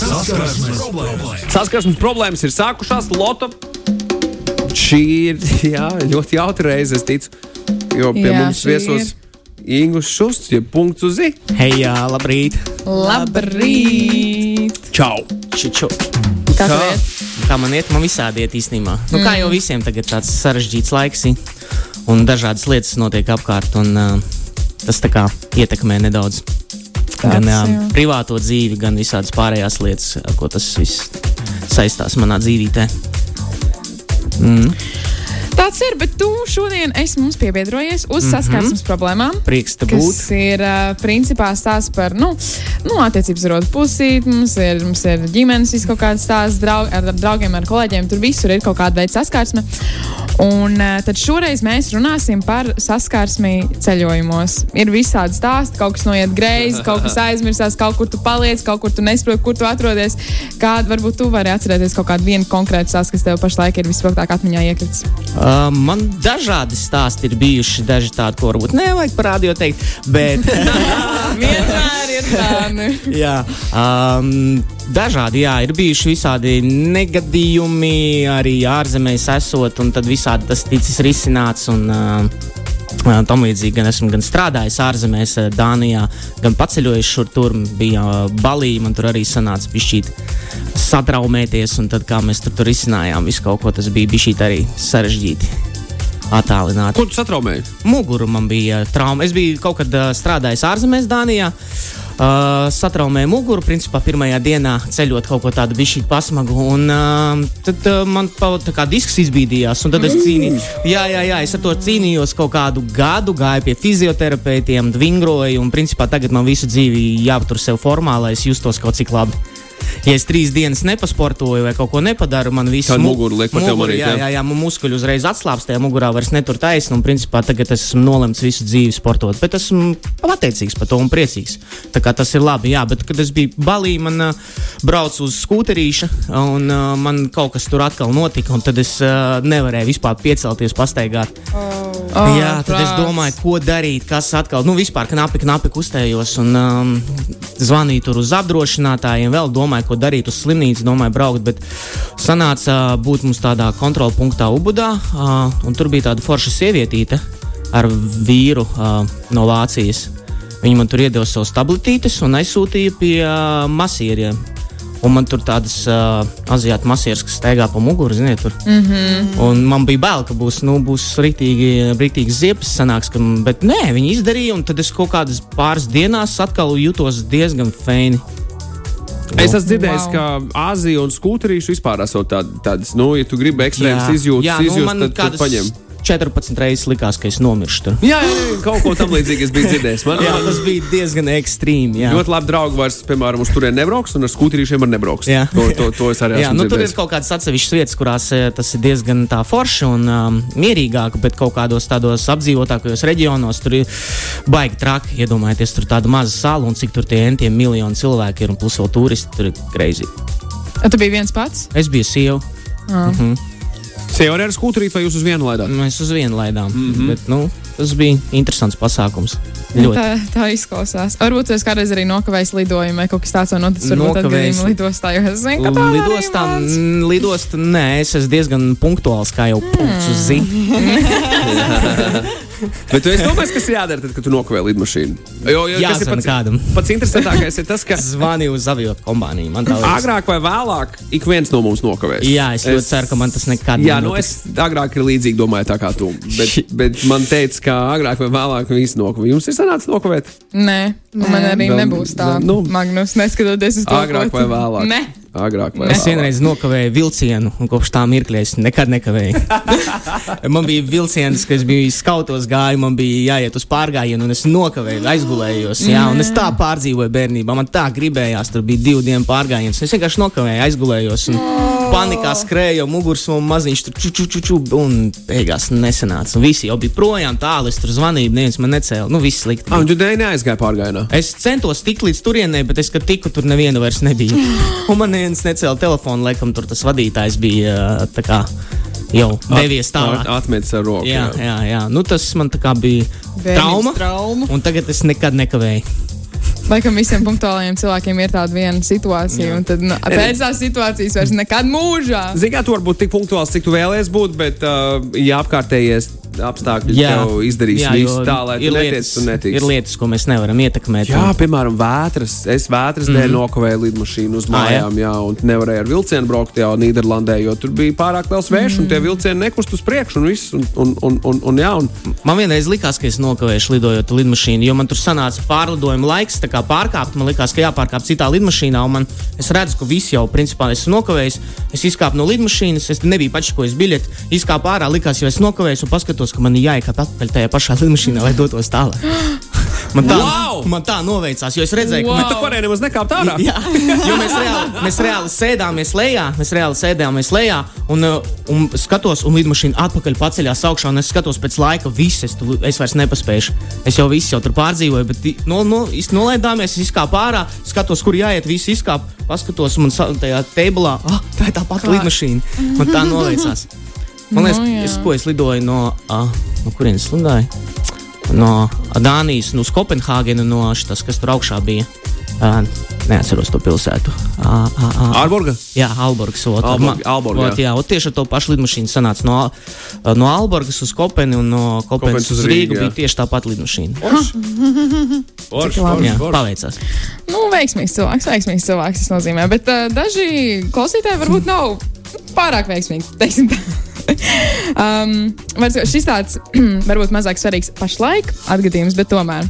Saskarsmes problēmas. Saskarsmes problēmas ir sākušās. Loto šī ir jā, ļoti jautra reize, es ticu. Jo pie Jā, mums viesos Ingus Šusts, ja punkts uz zi. Hei, jā, labrīt! Labrīt! Čau! Čiču. Kā Kā? man iet, man visādi iet īstenībā. Nu, kā jau visiem tagad tāds sarežģīts laiks ir, un dažādas lietas notiek apkārt, un uh, tas tā kā ietekmē nedaudz. Gan jā. privāto dzīvi, gan visādas pārējās lietas, ko tas viss saistās manā dzīvītē. Mm. Tāds ir, bet tu šodien esi mums piebiedrojies uz saskarsmes problēmām. Prieks te būt. ir uh, principā stāsts par, nu, nu attiecības ar otru pusī, mums ir, mums ir ģimenes, viss kaut kāds stāsts draug, ar draugiem, ar kolēģiem. Tur visur ir kaut kāda veida saskarsme. Un tad šoreiz mēs runāsim par saskarsmi ceļojumos. Ir visādi stāsti, kaut kas noiet greizi, kaut kas aizmirsās, kaut kur tu paliec, kaut kur tu nesaproti, kur tu atrodies. Kāda varbūt tu vari atcerēties kaut kādu vienu konkrētu stāstu, kas tev pašlaik ir visvairāk atmiņā iekritis? Uh, man dažādi stāsti ir bijuši, daži tādi, ko varbūt nevajag parādīt, teikt, bet Vienmēr ir tādi. jā, um, dažādi, jā, ir bijuši visādi negadījumi, arī ārzemēs esot, un tad visādi tas ticis risināts. Un, uh, Uh, Tam līdzīgi gan esmu gan strādājis ārzemēs, Dānijā, gan paceļojis šur tur. Bija balī, man tur arī sanāca pišķīt satraumēties, un tad kā mēs tur, tur risinājām visu kaut ko, tas bija bišķīt arī sarežģīti. Attālināti. Ko tu satraumēji? Muguru man bija trauma. Es biju kaut kad strādājis ārzemēs, Dānijā. Uh, satraumēju muguru, principā, pirmajā dienā ceļot kaut ko tādu bišķīgi pasmagu. Un uh, tad uh, man tā kā disks izbīdījās, un tad es cīnījos. Jā, jā, jā, es ar to cīnījos kaut kādu gadu, gāju pie fizioterapeitiem, vingroju, un principā tagad man visu dzīvi jāpatur sev formā, lai es justos kaut cik labi. Ja es trīs dienas nepasportoju vai kaut ko nepadaru, man viss Tad muguru liek par tevi muguru, manīt, jā, jā? jā, jā, man muskuļi uzreiz atslābst, tajā mugurā vairs netur taisnu. Un, principā, tagad es esmu nolemts visu dzīvi sportot. Bet esmu pateicīgs par to un priecīgs. Tā kā tas ir labi, jā. Bet, kad es biju balī, man uh, braucu uz skūterīša, un uh, man kaut kas tur atkal notika. un Tad es uh, nevarēju vispār piecelties, pastaigāt. Oh, jā, tad es domāju, ko darīt, kas atkal, nu, vispār knapi, knapi kustējos. Un um, zvanīju tur uz apdrošinātājiem, vēl domāju, ko darīt uz slimnīcu, domāju, braukt. Bet sanāca būt mums tādā kontrola punktā Ubudā, un tur bija tāda forša sievietīte ar vīru no Vācijas. Viņi man tur iedeva savus tabletītes un aizsūtīja pie uh, masieriem. Un man tur tādas uh, aziātu masieras, kas staigā pa muguru, ziniet, tur. Mm -hmm. Un man bija bail, ka būs, nu, būs rītīgi, rītīgi ziepes sanāks, ka, bet nē, viņi izdarīja, un tad es kaut kādas pāris dienās atkal jutos diezgan feini. Es esmu dzirdējis, Wow. ka Āzija un skūterīši vispār esot tād, tādas, nu, ja tu gribi ekstrēmas izjūtas, Jā, nu, izjūtas tad, tad paņem. 14 reizes likās, ka es nomiršu tur. Jā, jā, jā, kaut ko tam līdzīgu es biju dzirdējis. Man, Jā, man tas bija diezgan ekstrīms. jā. ļoti labi draugi vairs, piemēram, uz turieni nebrauks, un ar skūterīšiem var nebrauks. Jā. To, to, to es arī Jā, esmu nu, tur ir dzirdējis. kaut kādas atsevišķas vietas, kurās eh, tas ir diezgan tā forši un um, mierīgāk, bet kaut kādos tādos apdzīvotākajos reģionos tur ir baigi traki. Iedomājieties, tur tāda maza sala un cik tur tie entiem miljoni cilvēki ir un plus vēl turisti. Tur ir greizi. Tu biji viens pats? Es biju sieva, Sieva arī ar skūterīti vai jūs uz vienu laidāt? mēs uz vienu laidām. Mm. -hmm. bet, nu, tas bija interesants pasākums. Ļoti. Tā, tā izklausās. Varbūt jūs kādreiz arī nokavējat lidojumu vai kaut kas tāds - noticis. Varbūt tādā Nokavējis. gadījumā lidostā jau es zinu, ka tā Lidostā, mm, lidostā, nē, es esmu diezgan punktuāls, kā jau punkts uz zīmes. Bet tu esi domājis, kas ir jādara, tad, kad tu nokavēji lidmašīnu? Jo, jo, kas ir Jāzvan pats, kādam. pats interesantākais ir tas, ka Zvanīju uz avio kompāniju. Man tā liekas. agrāk vai vēlāk ik viens no mums nokavēs. Jā, es ļoti ceru, ka man tas nekad Jā, nu nenotiks. es agrāk ir līdzīgi domāju, tā kā tu. Bet, bet man teica, ka agrāk vai vēlāk visi nokavēja. Jums ir sanācis nokavēt? Nē, nu, man arī Vēl- nebūs tā. vēl- nu. Magnus, neskatoties uz to, Agrāk vai vēlāk? Nē. Agrāk vai Es vēlāk. vienreiz nokavēju vilcienu, un kopš tā mirkļa es nekad nekavēju. man bija vilciens, kas bija skautos gāju, man bija jāiet uz pārgājienu, un es nokavēju, aizgulējos. Jā, un es tā pārdzīvoju bērnībā. Man tā gribējās, tur bija divu dienu pārgājiens. Es vienkārši nokavēju, aizgulējos. Un panikā skrēju, muguras un maziņš tur ču, ču, ču, ču, un beigās nesanāca. Un visi jau bija projām, tālu es tur zvanīju, neviens man necēla. Nu, viss slikti. Ah, un tu neaizgāji pārgājienā. Es centos tikt līdz turienei, bet es, kad tiku, tur neviena vairs nebija. Un man neviens necēla telefonu, laikam tur tas vadītājs bija tā kā jau devies tālāk. Atmetis ar roku. Jā, jā, jā. Nu, tas man tā kā bija Bērnības trauma. trauma. Un tagad es nekad nekavēju. Laikam visiem punktuāliem cilvēkiem ir tāda viena situācija, un tad nu, pēc tās situācijas vairs nekad mūžā. Zini, kā tu vari būt tik punktuāls, cik tu vēlēsies būt, bet, uh, ja apkārtējais apstākļi tev izdarīs jā, visu jo tā, lai ir tu lietas, netiec un netiksi. ir lietas, ko mēs nevaram ietekmēt. Jā, un- piemēram, vētras. Es vētras dēļ nokavēju lidmašīnu uz Mhm. Ah, jā? mājām, jā, un nevarēju ar vilcienu braukt jau Nīderlandē, jo tur bija pārāk liels vējš, un Mhm. tie vilcieni nekust uz priekšu, un viss. Un, un, un, un, un, jā, un, Man vienreiz likās, ka es nokavēšu lidojot lidmašīnu, jo man tur sanāca pārlidojuma laiks, tā kā pārkāpt. Man likās, ka jāpārkāp citā lidmašīnā, un man, es redzu, ka viss jau principā esmu nokavējis. Es izkāpu no lidmašīnas, es nebiju pačakojis biļeti, izkāpu ārā, likās, jau es nokavējos, un paskatos, ka man ir jāiekāp atpakaļ tajā pašā lidmašīnā, lai dotos tālāk. Man tā, Wow! man tā noveicās, jo es redzēju, ka Wow! bet tu varēji nemaz nekāpt ārā. Jā, jo mēs reāli, mēs reāli sēdāmies lejā, mēs reāli sēdāmies lejā, un, uh, un skatos, un lidmašīna atpakaļ paceļās augšā, un es skatos pēc laika, viss, es, tu- es vairs nepaspēju. Es jau visu jau tur pārdzīvoju, bet no, no, nolaidāmies, es izkāpu ārā, skatos, kur jāiet, visi izkāpu, paskatos, un man tajā tēbulā, ah, tā ir tā pati lidmašīna. Man tā noveicās. Man liekas, Nu, no, jā. es, ko es lidoju no, uh, no kurienes lidoju? No Dānijas, no Kopenhāgenes, no šitas, kas tur augšā bija. Uh, neatceros to pilsētu. Uh, uh, uh. Ārborga? Jā, Alborgas. Ot, Ma- Aalborg, ot, jā. jā, ot, tieši ar to pašu lidmašīnu sanāca no, no Alborgas uz Kopeni un no Kopenas uz Rīgu, jā. Bija tieši tā pati lidmašīna. Paveicās. Nu, veiksmīgs cilvēks, veiksmīgs cilvēks tas nozīmē. Bet uh, daži klausītāji varbūt nav pārāk veiksmīgi. teiksim tā. um, šis tāds varbūt mazāk svarīgs pašlaik atgadījums, bet tomēr.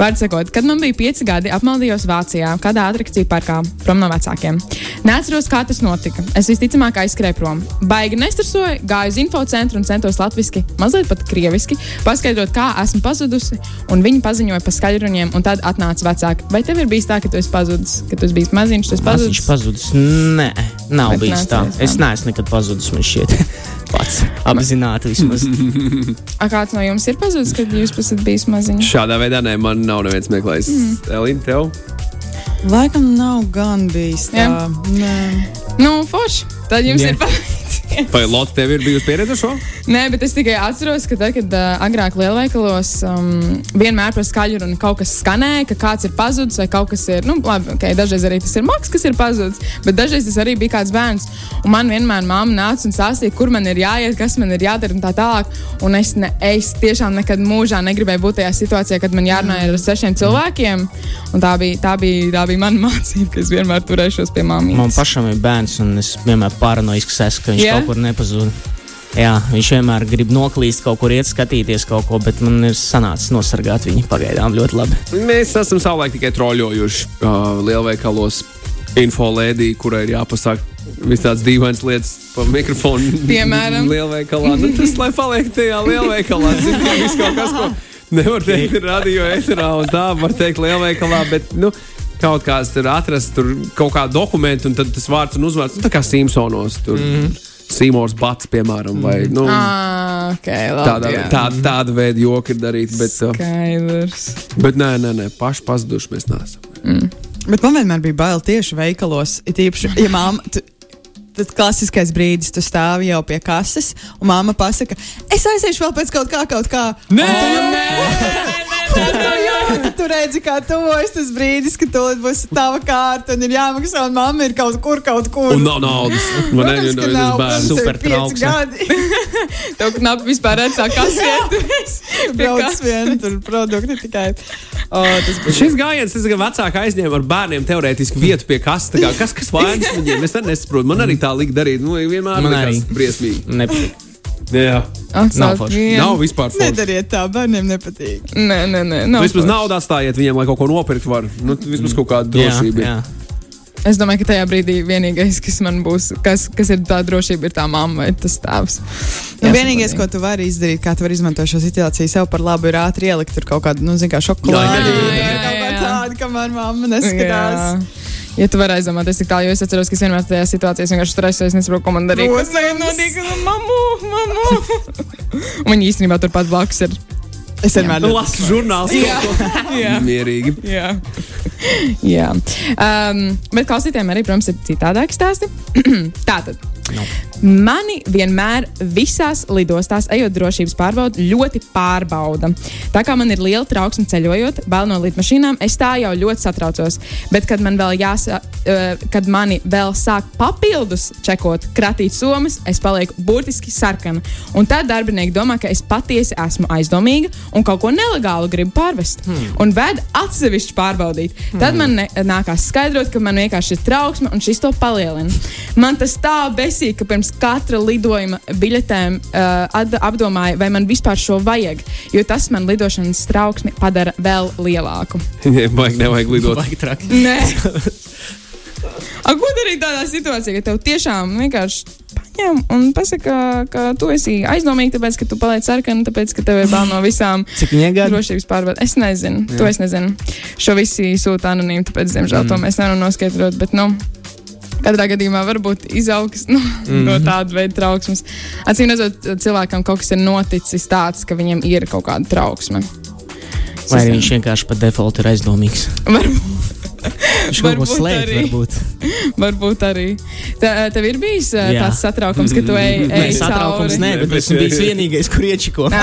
Vārds sakot, kad man bija pieci gadi, apmaldījos Vācijā, kādā atrakciju parkā, prom no vecākiem. Neatceros, kā tas notika. Es visticamāk aizskrēju prom. Baigi nestresoju, gāju uz infocentru un centos latviešu, mazliet pat krieviski, paskaidrot, kā esmu pazudusi. Un viņi paziņoja par skaļruņiem, un tad atnāca vecāki. Vai tev ir bijis tā, ka tu esi pazudis, ka tu esi bijis maziņš, tu esi Viņš pazudis? pazudis. Nē, nav Bet bijis tā. neatceries, jā. Es neesmu nekad pazudis. Man šķiet, pats apzināti vismaz. A, kāds no jums ir pazudis, kad jūs esat bijis maziņš? Šādā veidā nē, man nav neviens meklējis. Mm. Elīna, tev? Laikam nav gan bijis tā. Jā. Nē. Nu, forši. Tad jums Jā. ir paveicies. Vai Lotte tev ir bijusi pieredze ar šo? Nē, bet es tikai atceros, ka tad, kad uh, agrāk lielveikalos um, vienmēr par skaļu runu kaut kas skanēja, ka kāds ir pazudis vai kaut kas ir. Nu, labi, okay, dažreiz arī tas ir maks, kas ir pazudis, bet dažreiz tas arī bija kāds bērns. Un man vienmēr mamma nāca un stāstīja, kur man ir jāiet, kas man ir jādara un tā tālāk. Un es, ne, es tiešām nekad mūžā negribēju būt tajā situācijā, kad man jārunā ar sešiem cilvēkiem. Un tā bija, tā bija, tā bija mana mācība, ka es vienmēr turēšos pie mammas. Man pašam ir bērns, un es vienmēr paranoisks esmu, ka viņš Jā? Yeah? kaut kur nepazūd. Jā, viņš vienmēr grib noklīst, kaut kur iet, skatīties kaut ko, bet man ir sanācis nosargāt viņu pagaidām ļoti labi. Mēs esam savulaik tikai troļļojuši uh, lielveikalos infolēdī, kurai ir jāpasaka visas tādas dīvainas lietas pa mikrofonu. Piemēram? lielveikalā. Nu, tas, lai paliek tajā lielveikalā, mērā, kaut kas, ko nevar teikt radio eterā un tā var teikt lielveikalā. Bet, nu, Kaut kāds tur atrast, tur kaut kādu dokumentu, un tad tas vārds un uzvārds, nu, tā kā Simpsonos, tur mm. Sīmors Bats, piemēram, vai nu, Ah, okay, labi, tāda, jā. tā, tāda veida joki ir darīti. Bet, uh, Skaidrs. bet nē, nē, nē, paši pazuduši mēs neesam. Bet man vienmēr bija bail tieši veikalos. It īpaši, ja māma. Tu, Tad klasiskais brīdis, tu stāvi jau pie kases, un māma pasaka, es aiziešu vēl pēc kaut kā, kaut kā. Nē, Tu, tu redzi, kā tuvojas tas brīdis, kad tūlīt būs tava kārta un ir jāmaksā, un mamma ir kaut kur, kaut kur. Un nav naudas. Man ir ka nav, bērns. Super gadi. Tev knapi vispār redzā, kas ir. Brauc vien, tur produkti tikai. O, tas bija Šis gājiens, tas, ka vecāki aizņēma ar bērniem teorētiski vietu pie kastes. kā, Kas, kas vainas viņiem? Es nesaprotu. Man arī tā lika darīt. Nu, vienmēr Man arī. briesmīgi. Nepatīk. Jā, Nav forši. nav vispār forši. Nedariet tā, bērniem nepatīk. Nē, nē, nē. Nu, vismaz forši. naudu atstājiet viņiem, lai kaut ko nopirkt var. Nu, vismaz kaut kāda Jā, drošība. jā. Es domāju, ka tajā brīdī vienīgais, kas man būs, kas, kas ir tā drošība, ir tā mamma vai tas tēvs. Nu, vienīgais, ko tu vari izdarīt, kā tu vari izmantot šo situāciju sev par labu, ir ātri ielikt tur kaut kādu, nu, zināmā Jā, šokolādi. jā, jā, Kaut kā jā. tādu, kamēr mamma neskatās. Jā. Ja tu vari aizdomāties tik tālu, es atceros, ka es vienmēr tajā situācijā vienkārši stresēju, es nesaprotu, ko man darīt. Kas tagad notiek? Mamu, mamu. Viņi īstenībā turpat blakus ir. Es vienmēr Nu, lasu žurnāls. Jā, jā. Mierīgi. Jā, Jā. Um, bet klausītājiem arī, protams, ir citādāki stāsti. Tātad, Mani vienmēr visās lidostās, ejot drošības pārbaudi, ļoti pārbauda. Tā kā man ir liela trauksme ceļojot, bail no lidmašīnām, es tā jau ļoti satraucos. Bet, kad man vēl jāsa, uh, kad mani vēl sāk papildus čekot, kratīt somas, es palieku burtiski sarkana. Un tad darbinieki domā, ka es patiesi esmu aizdomīga un kaut ko nelegālu gribu pārvest. Hmm. Un ved atsevišķi pārbaudīt. Hmm. Tad man nākās skaidrot, ka man vienkārši ir trauksme un šis to palielina. Man tas tā besīk, ka pirms katra lidojuma biļetēm uh, apdomāju, vai man vispār šo vajag, jo tas man lidošanas trauksmi padara vēl lielāku. Vajag, nevajag lidot. Vajag traki. Nē. A, ko darīt tādā situācijā, ka tev tiešām vienkārši paņem un pasaka, ka tu esi aizdomīgs, tāpēc, ka tu paliec sarkana, tāpēc, ka tev ir bail no visām drošības pārbaudēm. Es nezinu, Jā. to es nezinu. Šo visi sūta anonīmi, tāpēc, diemžēl, mm. to mēs nevaram noskaidrot. Bet, nu, Katrā gadījumā var būt izaugs nu, mm. no tāda veida trauksmes. Acīm redzot, cilvēkam kaut kas ir noticis tāds, ka viņam ir kaut kāda trauksme. Vai viņš vienkārši par defaultu ir aizdomīgs? Varbūt. Viņš kaut ko slēpj, varbūt. varbūt arī. Tā, tev ir bijis Jā. tāds satraukums, ka tu ej, Nē, ej satraukums cauri. nē, bet esmu bijis vienīgais, kur iečiko. Ah,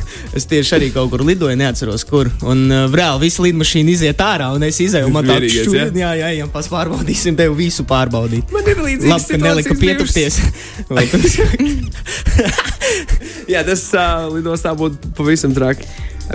es tieši arī kaut kur lidoju, neatceros, kur. Un uh, reāli visa lidmašīna iziet ārā, un es izēju. Man tā Vienīgais, šķiet, ja? jā, jā, jā, pas pārbaudīsim, tev visu pārbaudīt. Man ir līdzīgs. Labi, ka nelika pietupties. Jā, tas uh, lidostā būtu pavisam traki.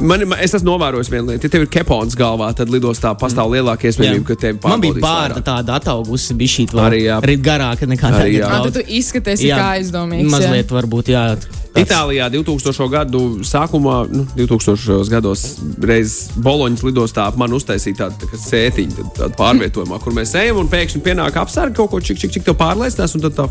Man, man, es esmu novērojis vienu lietu. Ja tev ir kepons galvā, tad lidostā pastāv lielāka iespējamība, ka tevi Man bija pārbaudīs bārda vairāk. tāda ataugusi, bija šī Arī, jā. arī garāka nekā tagad. jā. Tad tu izskaties kā aizdomīgs. jā. Mazliet varbūt, jā. tāds- Itālijā 2000. gadu sākumā, nu, 2000. gados, reizes Boloņas lidostā man uztaisīja tādu tā kā sētiņu, tādu, pārvietojumā, kur mēs ejam un pēkšņi pienāk apsargi kaut ko čik, čik, čik tev pārlaicinās, un tad tā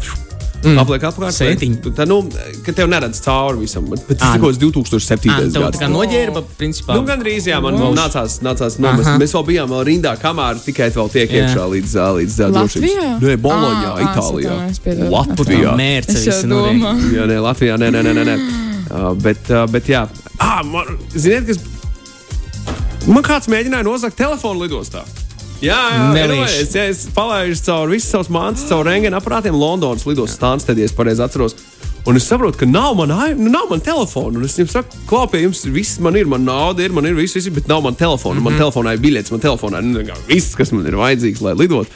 mm. apliek atpakaļ. Sētiņu. Tā, nu, ka tev neredz cauri visam, bet bet tas Ā, kas 2007. Ā, tev tā gads. kā noģērba, principā. Nu, gan drīz, jā, man Nu. nācās, nācās nomest. Aha. Mēs vēl bijām vēl rindā, kamēr tikai vēl tiek Jā. iekšā līdz, ā, līdz ā, drošības. Nē, Boloņā, Ā, ā, Itālijā. piedod. Latvijā. Mērķis visi notiek. Jā, nē, Latvijā. Nē, nē, nē, nē. nē. Uh, bet, uh, bet, jā. Ah, man, ziniet, kas. Man kāds mēģināja nozagt telefonu lidostā. Jā, jā, Nelīši. es, es palaidu cauri visas savas mācības, caur rengēnu aparātiem Londonas lidostas stāstā, ja es pareizi atceros. Un es saprotu, ka nav man, ai- nu, nav man telefona. Un es viņam saku, klāpē, jums viss man ir, man nauda ir, man ir viss, viss bet nav man telefona. Mm -hmm. Man telefonā ir biļets, man telefonā ir nu, viss, kas man ir vajadzīgs, lai lidotu.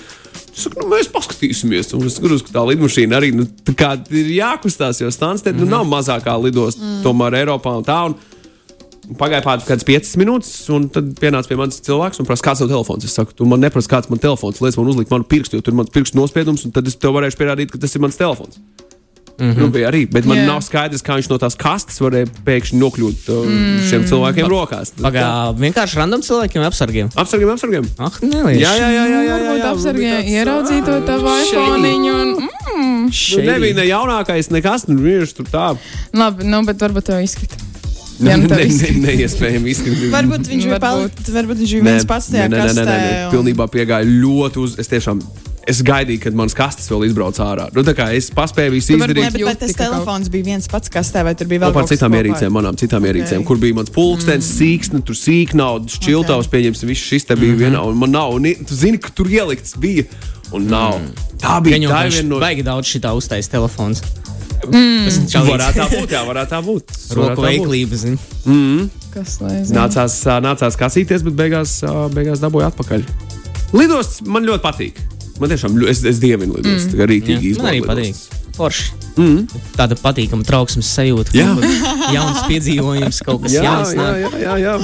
Es saku, nu, mēs paskatīsimies. Un es skatos, ka tā lidmašīna arī nu, tā ir jākustās, jo Stanstedt mm -hmm. nu, nav mazākā lidosta mm. tomēr Eiropā un tā. Un, Pagāja pāri kaut kādas piecas minūtes, un tad pienāca pie manis cilvēks un prasa, kāds ir telefons. Es saku, tu man neprasi, kāds ir mans telefons, liec man uzlikt manu pirkstu, jo tur ir mans pirkstu nospiedums, un tad es tev varēšu pierādīt, ka tas ir mans telefons. Mm -hmm. nu, bija arī, bet man yeah. nav skaidrs, kā viņš no tās kastes varēja pēkšņi nokļūt uh, mm. šiem cilvēkiem rokās. Pagā, vienkārši random cilvēkiem apsargiem. Apsargiem, apsargiem. Ah, nelieši. Jā, jā, jā, jā, jā, jā, jā, apsargie man bija tāds, ieraudzīja to ā, tavu iPhone un. Mm, Nu, nebija ne jaunākais, nekas, nu viņš tur tā. labi, nu, bet varbūt tev izskata. Ne, nu, ne, ne, neiespējami izskatīt. Varbūt viņš bija Varbūt. palicis, varbūt viņš bija viens pats tajā nē, nē, nē, nē, nē, kastē. un- pilnībā piegāja ļoti uz. Es tiešām es gaidīju, kad mans kastes vēl izbrauc ārā. Nu, tā kā es paspēju visu Tu varbūt izdarīt. Nē, bet vai jūti, tas ka kaut- telefons bija viens pats kastē, vai tur bija Vēl par kaut kas citām ierīcēm, manām citām ierīcēm, Ok. kur bija mans pulkstenis, mm. sīksts, tur sīknaudas, šķiltavs, pieņemsim, viss šis te bija mm -hmm. vienā. Un man nav, un tu zini, ka tur ielikts bija, un nav. Mm. Tā bija Viņam tā viņš viena no. baigi daudz šitā uztais telefons. Mm. Tas Varētu tā būt, jā, varētu tā būt. Roku tā veiklība, zini. Kas lai zina? Nācās, nācās kasīties, bet beigās, beigās dabūja atpakaļ. Lidosts man ļoti patīk. Man tiešām ļoti, es, es dievinu lidostas. Mm. Rītīgi Jā, man arī patīk. Forši. Mm. Tāda patīkama trauksmes sajūta. Jā. Jauns piedzīvojums, kaut kas Jā, jauns. jā, jā, jā, jā.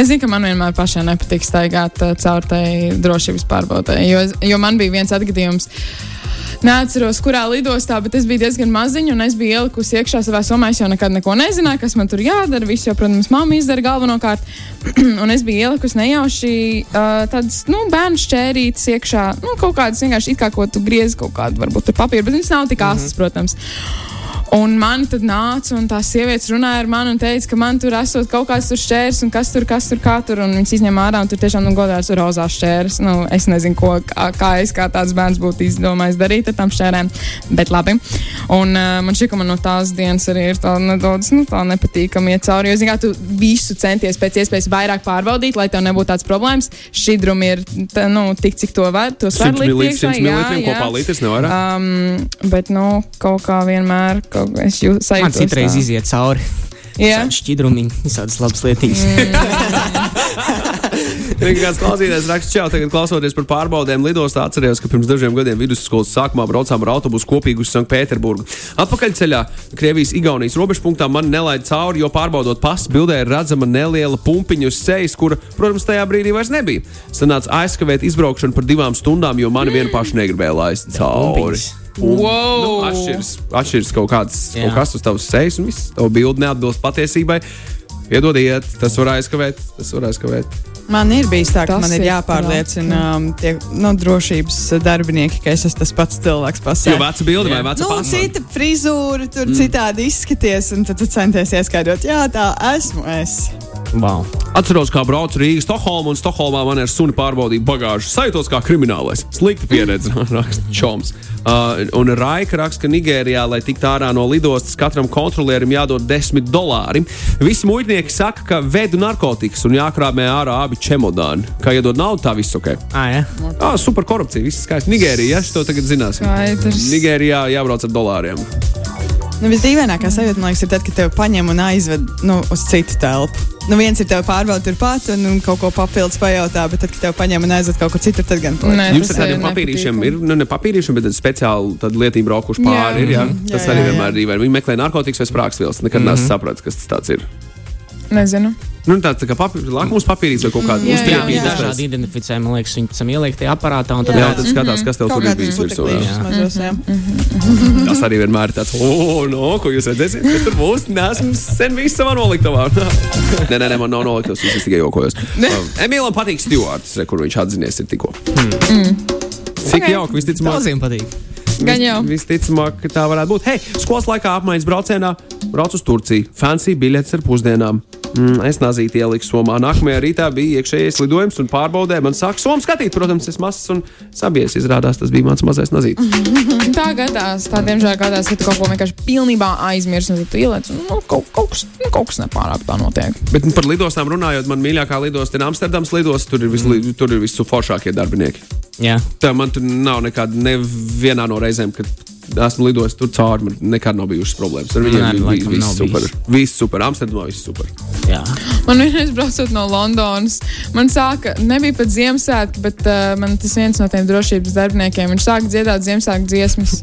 Es zinu, ka man vienmēr pašai nepatīk staigāt uh, caur tai drošības pārbaudē, jo, jo man bija viens atgadījums. Neatceros, kurā lidostā, bet es biju diezgan maziņa un es biju ielikusi iekšā savā somā. Es jau nekad neko nezināju, kas man tur jādara. Visu jau, protams, mamma izdara galvenokārt. un es biju ielikusi nejauši uh, tādas nu, bērnu šķērītes iekšā. Nu, kaut kādas vienkārši it kā ko tu griezi, kaut kādu varbūt papīru, bet viņas nav tik asas, protams. Un man tad nāca, un tās sievietes runāja ar mani un teica, ka man tur esot kaut kāds šķērs, un kas tur, kas tur, kā tur. Un viņas izņem ārā, un tur tiešām nu, godās ir rozā šķērs. Nu, es nezinu, ko, kā, kā es kā tāds bērns būtu izdomājis darīt ar tām šķērēm, bet labi. Un uh, man šķiet, ka man no tās dienas arī ir tā nedaudz nu, tā nepatīkami iet cauri. Jo, zināmā mērā, tu visu centies pēc iespējas vairāk pārbaudīt, lai tev nebūtu tāds problēmas. Šķidrumi ir tā, nu, tik, cik to var. To 100 var likt iekšā, 100 jā, mililitriem jā. kopā litrs nevar. Um, bet, nu, kaut kā vienmēr kaut, es jūtu, Man citreiz iziet cauri. Jā. Šķidrumiņi, visādas labas lietas. Kāds klausītājs raksta, čau, tagad klausoties par pārbaudēm lidostā, atcerējos, ka pirms dažiem gadiem vidusskolas sākumā braucām ar autobusu kopīgi uz Sanktpēterburgu. Atpakaļceļā Krievijas-Igaunijas robežpunktā man nelaida cauri, jo pārbaudot pasu, bildē ir redzama neliela pumpiņa uz sejas, kura, protams, tajā brīdī vairs nebija. Sanāca aizkavēt izbraukšanu par divām stundām, jo mani vienu pašu negribēja laist cauri. pumpiņas. Un, Wow! Nu, atšķiras, atšķiras kaut, kāds, Jā. kaut kas uz tavas sejas, un viss tava bilde neatbilst patiesībai. Iedodiet, tas var aizkavēt, tas var aizkavēt. Man ir bijis tā, ka Tas man ir jāpārliecina um, tie no, drošības darbinieki, ka es esmu tas pats cilvēks Jo pasaulē. veca bilde vai veca Nu, pasta? cita frizūra, tur mm. citādi izskaties, un tad tu centies ieskaidrot, jā, tā esmu es. Wow. Atceros, kā braucu Rīgā, Stokholmā, un Stokholmā man ar suni pārbaudīja bagāžu. Sajūtos kā kriminālais. Slikta pieredze, raksta Čoms. Uh, un Raika raksta, ka Nigērijā, lai tiktu ārā no lidostas, katram kontrolierim jādod 10 dolāri. Visi muitnieki saka, ka vedu narkotikas un jākrāpē ārā abi čemodāni. Kā iedod naudu, tā viss ok. Ah, ja? Ah, super korupcija, viss skaisti. Nigērija, ja to tagad zināsim. Skaidrs. Nigērijā jābrauc ar dolāriem. Nu, visdīvainākā sajūta, man liekas, ir tad, kad tevi paņem un aizved nu, uz citu telpu. Nu, viens ir tev pārbaudīt turpat un, un kaut ko papildus pajautā, bet tad, kad tev paņem un aizved kaut kur citur, tad gan. Nē, Jums tas ar tādiem ir papīrīšiem ir, nu, ne papīrīšiem, bet speciāli tādi lietību braukuši pāri. Jā. Ir, jā. Mhm. Tas Jā, arī jā, jā. vienmēr ir. Viņi meklē narkotikas vai sprāgstvielas. Nekad mm -hmm. nesapratu, kas tas tāds ir. Nezinu. Nu, tāds tā kā papīr, lakmus papīrīts vai kaut kāda Jā, Jā, jā, dažādi identificējumi, man liekas, viņi tam ieliek tajā aparātā. un Tad Jā, jā, tad skatās, kas tev tur ir bijis virsū. putekļīšus mazos, jā. Tas arī vienmēr ir tāds, o, no, ko jūs redzēsiet, kas tur būs. Nē, esmu sen bijis savā noliktavā. nē, nē, nē, man nav noliktavas, es tikai jokojos. Um, Emīlam patīk re, kur viņš atzinies ir tikko. Cik Ok. jauki, visticamāk. daudziem patīk. Gan jau. Visticamāk, ka tā varētu būt. Hei, skolas laikā apmaiņas braucienā braucu uz Turciju. Fancy biļetes ar pusdienām. Mm, es nazīti ieliku somā. Nākamajā rītā bija iekšējais lidojums un pārbaudē. Man sāk somu skatīt, protams, es mazs un sabies. Izrādās, tas bija mans mazais nazītis. Tā gadās, tā diemžēl gadās, ka tu kaut ko vienkārši pilnībā aizmirsti, un tad tu ieliec, un nu, kaut, kaut, kas, nu, kaut kas nepārāk tā notiek. Bet nu, par lidostām runājot, man mīļākā lidosta ir Amsterdams lidosta. Tur ir, visli, mm. tur ir visforšākie darbinieki. Jā. Tā man tur nav nekāda, nevienā no reizēm, kad esmu lidojis tur cauri, man nekad nav bijušas problēmas. Ar viņiem bija laikam viss super. Viss super. Amsterdamā viss super. Jā. Man vienreiz braucot no Londonas, man sāka, nebija pat Ziemassvētki, bet uh, man tas viens no tiem drošības darbiniekiem, viņš sāka dziedāt Ziemassvētku dziesmas.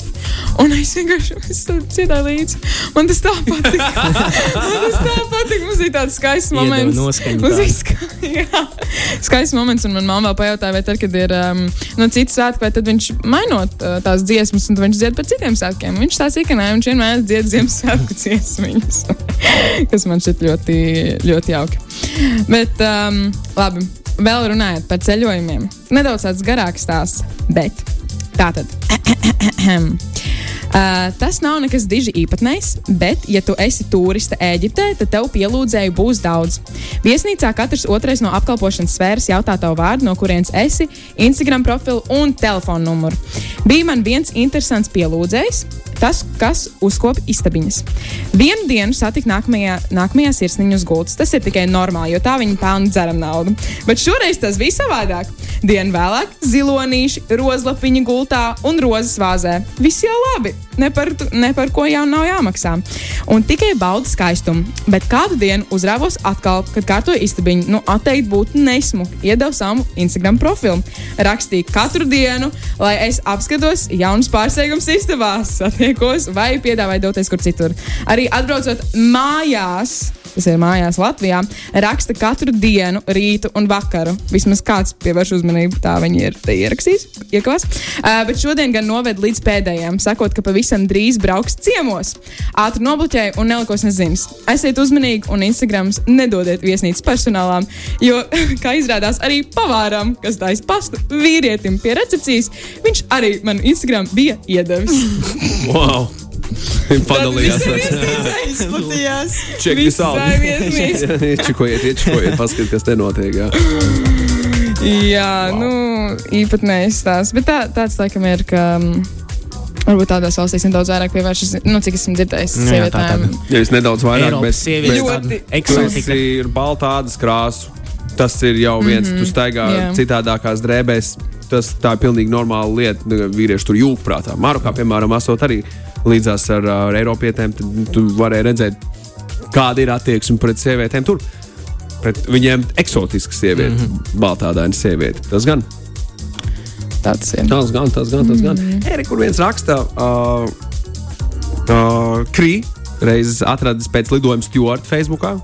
Un es vienkārši es tā dziedāju līdzi. Man tas tā patika. man tas tā patika. Mums bija tāds skaists moments. Mums bija ska jā, skaists moments, un man mamma vēl pajautāja, vai tad, kad ir um, no citas svētki, vai tad viņš mainot uh, tās dziesmas, un viņš dzied par citiem svētkiem. Viņš tā sīka, nē, viņš vienmēr dzied Ziemassvētku dziesmiņas, kas man šķiet ļoti, ļoti jauki. Bet, um, labi, vēl runājot par ceļojumiem. Nedaudz tāds garāks stāsts, bet tā tad. Uh, tas nav nekas diži īpatnējs, bet, ja tu esi turiste Eģiptē, tad tev pielūdzēju būs daudz. Viesnīcā katrs otrais no apkalpošanas sfēras jautā tavu vārdu, no kurienes esi, Instagram profilu un telefonu numuru. Bija man viens interesants pielūdzējs, tas, kas uzkopja istabiņas. Vienu dienu satiku nākamajā, nākamajā sirsniņa uz gultas. Tas ir tikai normāli, jo tā viņi pelna dzeram naudu. Bet šoreiz tas bija savādāk. Dienu vēlāk zilonīši, rozlapiņa gultā un rozes vāzē. Viss jau labi. Ne par, ne par ko jau nav jāmaksā. Un tikai baudu skaistumu. Bet kādu dienu uzrāvos atkal, kad kārtoju istabiņu. Nu, atteikt būtu nesmuki. Iedevu savu Instagram profilu. Rakstīju katru dienu, lai es apskatos jaunus pārsteigumus istabās, satiekos vai piedāvāju doties kur citur. Arī atbraucot mājās. Tas ir mājās Latvijā. Raksta katru dienu, rītu un vakaru. Vismaz kāds pievērš uzmanību, tā viņi ir ierakstījis. Iekavās. Uh, bet šodien gan noved līdz pēdējiem, sakot, ka pavisam drīz brauks ciemos. Ātri nobloķēju un nelikos nezinis. Esiet uzmanīgi un Instagrams nedodiet viesnīcas personālām, jo, kā izrādās, arī pavāram, kas taisa pastu vīrietim pie recepcijas, viņš arī man Instagram bija iedevis. Wow! Padalījās. Izplatījās. Check this out. Iečikojiet, iečikojiet, paskatiet, kas te notiek. Jā. Jā, wow. nu, īpatnējs stāsts. Bet tā, tāds, laikam, ir, ka mm, varbūt tādās valstīs nedaudz vairāk pievēršas, nu, cik esmu dzirdējis, Nu jā, tā sievietēm. Ja es nedaudz vairāk, Eiropas bet, sievietes bet tāda tas eksotika. ir baltādas krāsa. Tas ir jau viens, mm -hmm. tu staigā yeah. citādākās drēbēs. Tas tā ir pilnīgi normāla lieta. Nu, Vīrieši tur jūg prātā. Marokā, piemēram, esot arī līdzās ar, ar Eiropietēm, tad tu varēji redzēt, kāda ir attieksme pret sievietēm tur. Pret viņiem eksotiska sieviete, mm -hmm. baltādaina sieviete. Tas gan. Tāds ir. Tas gan, tas gan, tas gan. Eri, kur viens raksta, uh, uh, Krī reizes atradis pēc lidojuma Stuart Facebookā.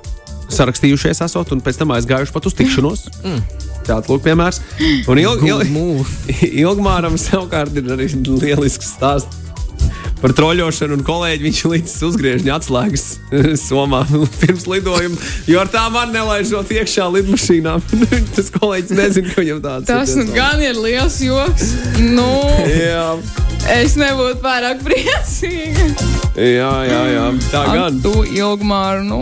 Sarakstījušies, esot, un pēc tam aizgājuši pat uz tikšanos. Mm. Tāds lūk, piemērs. Un ilg, ilg, move. Ilgmāram savukārt ir arī lielisks stāsts. Par troļļošanu, un kolēģi viņš līdz uzgriežņa atslēgas somā pirms lidojuma. Jo ar tām var nelaižot iekšā lidmašīnā. Tas kolēģis nezina, ka viņam tāds Tas ir. nu gan ir liels joks. Nu, Jā, es nebūtu pārāk priecīga. jā, jā, jā. tā gan. Tu ilgmāru, nu.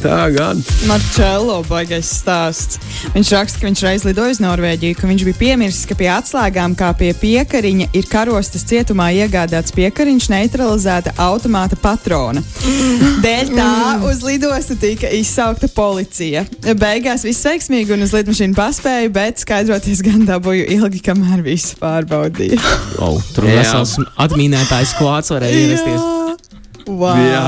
Tā gan. Marčēlo baigais stāsts. Viņš raksta, ka viņš reiz lidoja uz Norvēģiju, ka viņš bija piemirsis, ka pie atslēgām, kā pie piekariņa, ir karostas cietumā iegādāts piekariņš neutralizēta automāta patrona. Dēļ tā uz lidostu tika izsaukta policija. Beigās viss veiksmīgi un uz lidmašīnu paspēju, bet skaidroties gan dabūju ilgi, kamēr visu pārbaudīju. Oh, tur vesels atmīnētājs klāts varēja ierasties. Wow. Jā,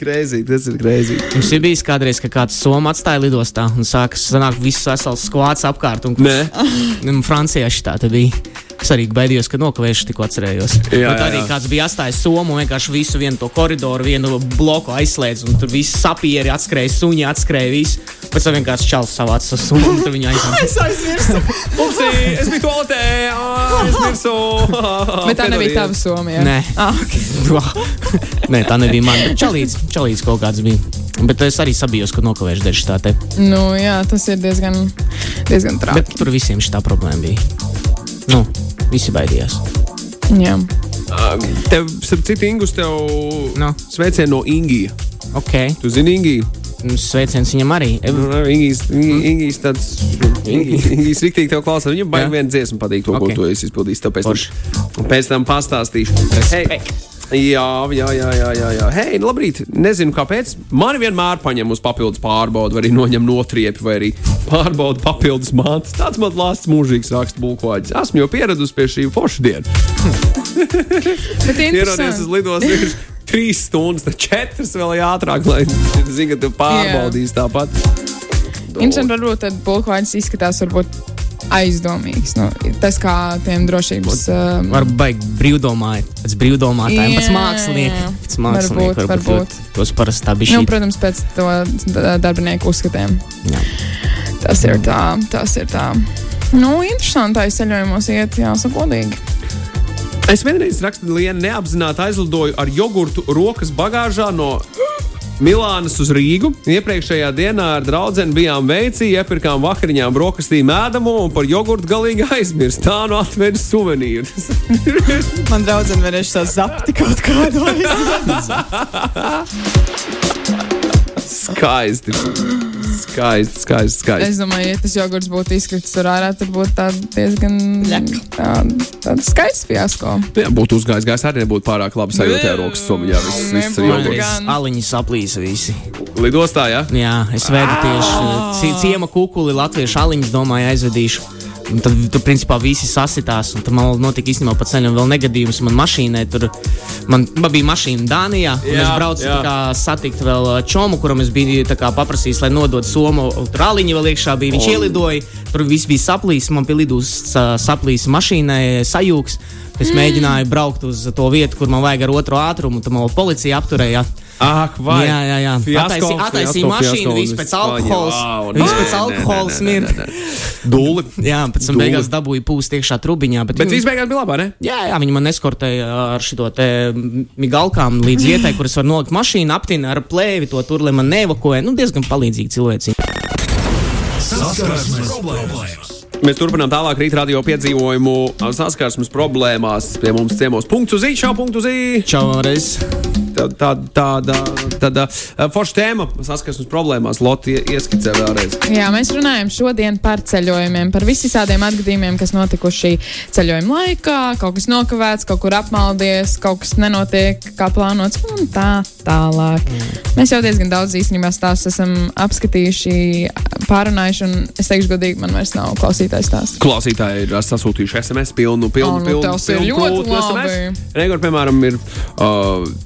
greizi, tas ir greizi. Mums ir bijis kādreiz, ka kāds somu atstāja lidostā un sākas sanākt viss vesels skvāts apkārt. Un, Nē, un Francijā šī tā bija. Es arī baidījos, ka nokavēšu, tikko atcerējos. Jā, Bet jā, arī jā. kāds bija atstājis somu un vienkārši visu vienu to koridoru, vienu bloku aizslēdz. Un tur viss sapieri atskrēja, suņi atskrēja, viss. Pēc tam vienkārši čels savāca savu summu un tur viņa aizsāca. Es aizmirsu. Upsi, es biju toaletē, ā, es mirsu. Bet tā nebija tava somija. Nē. Ah, okay. Nē, tā nebija mana. Bet čalīts, čalīts kaut kāds bija. Bet es arī sabijos, ka nokavēšu dēļ šitā te. Nu, jā, tas ir diezgan, diezgan Bet traki. tur visiem šī problēma bija. Nu, visi baidījās. Jā. Tev, starp citu, Ingus, tev Nu. sveicienu no Ingija. Ok, Tu zini Ingiju? nu, sveiciens viņam arī. Ev- Nu, Ingijas, Ingijas tāds. Ingijas riktīgi tev klausās. Viņam baigi viena dziesma patīk to, ko Ok. tu esi izpildījis. Tāpēc tam, pēc tam pastāstīšu. Hey. Jā, jā, jā, jā, jā, jā. Hei, labrīt. Nezinu, kāpēc. Mani vienmēr paņem uz papildus pārbaudi, vai arī noņem notriepi, vai arī pārbauda papildus mātes. Tāds man lāsts mūžīgs raksts bulkoģis. Esmu jau pieradusi pie šī forša diena. Bet Ierodies uz interesanti. lidos ir trīs stundas, tad četras vēl ātrāk, lai zinātu, ka tu pārbaudīsi tāpat. Interesanti, varbūt tad pulkvaņas izskatās varbūt aizdomīgs. Nu, tas kā tiem drošības. Um, Varbūt baigi brīvdomāji, pēc brīvdomātājiem, pēc jā. Pēc mākslinieka Varbūt, varbūt. ļoti- Tos parasti bija nu, šī. protams, pēc to da- darbinieku uzskatiem. Jā. Tas ir tā, tas ir tā. Nu, interesanti, ceļojumos iet, jāsaka, godīgi. Es vienreiz rakstu, Lienu, neapzināti aizlidoju ar jogurtu rokas bagāžā no Milānas uz Rīgu. Iepriekšējā dienā ar draugu bijām veicī, iepirkām vakariņām brokastīm ēdamo un par jogurtu galīgi aizmirst. Tā nu atvedu suvenīrus. Man draudzene varēs tā zapti kaut kādu. Skaisti. Skaisti, skaisti, skaisti. Es domāju, ja tas jogurts būtu izkritis tur ārā, tad būtu tā diezgan tā, tāds skaists fiasko. Jā, būtu uzgājis gājis, arī nebūtu pārāk labi sajūta ar rokas somiņā. Viss, viss ir jogurts. gan. Aliņi saplīsa visi. Lidostā, jā? Jā, es vedu tieši cie- ciema kukuli, latviešu aliņus, domāju, aizvedīšu. Un tad tur, principā, visi sasitās. Un tad man notika īstenībā pa ceļam vēl negadījums. Man mašīnai tur man, man bija mašīna Dānijā. un Jā, Es braucu kā satikt vēl ā, čomu, kuram es biju tā kā paprasījis, lai nodod somu. Tur aliņi vēl iekšā bija. Viņš Un- ielidoja, tur viss bija saplīs. Man pie lidus saplīs mašīnai sajūgs. Es mēģināju braukt uz to vietu, kur man vajag ar otro ātrumu. Tad man policija apturēja. Ak, vai? Jā, jā, jā. Fiasko, Attaisīja mašīnu, fiasko, viss pēc alkohola. Viss pēc alkohola nē, nē, smird. nē, nē. Dūli. Jā, pēc tam beigās dabūju pūst iekšā trubiņā. Bet, Bet viņi- viss beigās bija labi, ne? jā, jā, viņi man eskortēja ar šo migalkām līdz vietai, kur es varu nolikt mašīnu, aptina ar plēvi to tur, lai man neevakuē. Nu, diezgan palīdzīgi cilvēci. Saskarsmes problēmas. Mēs turpinām tālāk rīt radio piedzīvojumu saskarsmes problēmās. Pie mums ciemos punkts uz īņķa, šā punktu īņķa. Čau, reiz. Tā, tāda tāda forša tēma saskarsmes problēmās. Loti ieskicē vēlreiz. Jā, mēs runājam šodien par ceļojumiem, par visādiem atgadījumiem, kas notikuši ceļojuma laikā. Kaut kas nokavēts, kaut kur apmaldies, kaut kas nenotiek kā plānots un tā tālāk. Mm. Mēs jau diezgan daudz īstenībā stāstus esam apskatījuši, pārunājuši, un es teikšu godīgi, man vairs nav klausītājs stāsts. Klausītāji ir sasūtījuši SMS pilnu, pilnu, O, nu, pilnu, tas ir pilnu ļoti krūtu labi. Regor, piemēram, ir. Uh,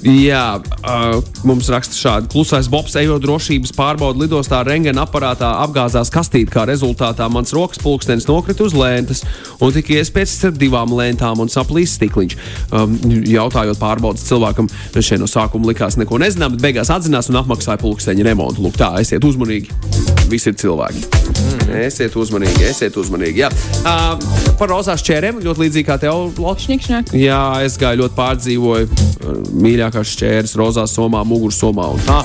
Jā, uh, mums raksta šādi. Klusais Bobs, ejot drošības pārbaudi lidostā, rengena aparātā apgāzās kastīte, kā rezultātā mans rokas pulkstenis nokrita uz lentes un tika iespējas starp divām lentām un saplīs stikliņš. Um, jautājot pārbaudas cilvēkam, viņš šeit no sākuma likās neko nezinām, bet beigās atzinās un apmaksāja pulksteņa remontu. Lūk, tā, esiet uzmanīgi. Visi ir cilvēki. Mm. Esiet uzmanīgi, esiet uzmanīgi. Jā. Uh, par rozās čērēm ļoti līdzīgi kā tev. Šņikšņāk. Jā, es gāju ļoti pārdzīvoju uh, mīļākās šķēres, rozā somā, mugursomā un tā.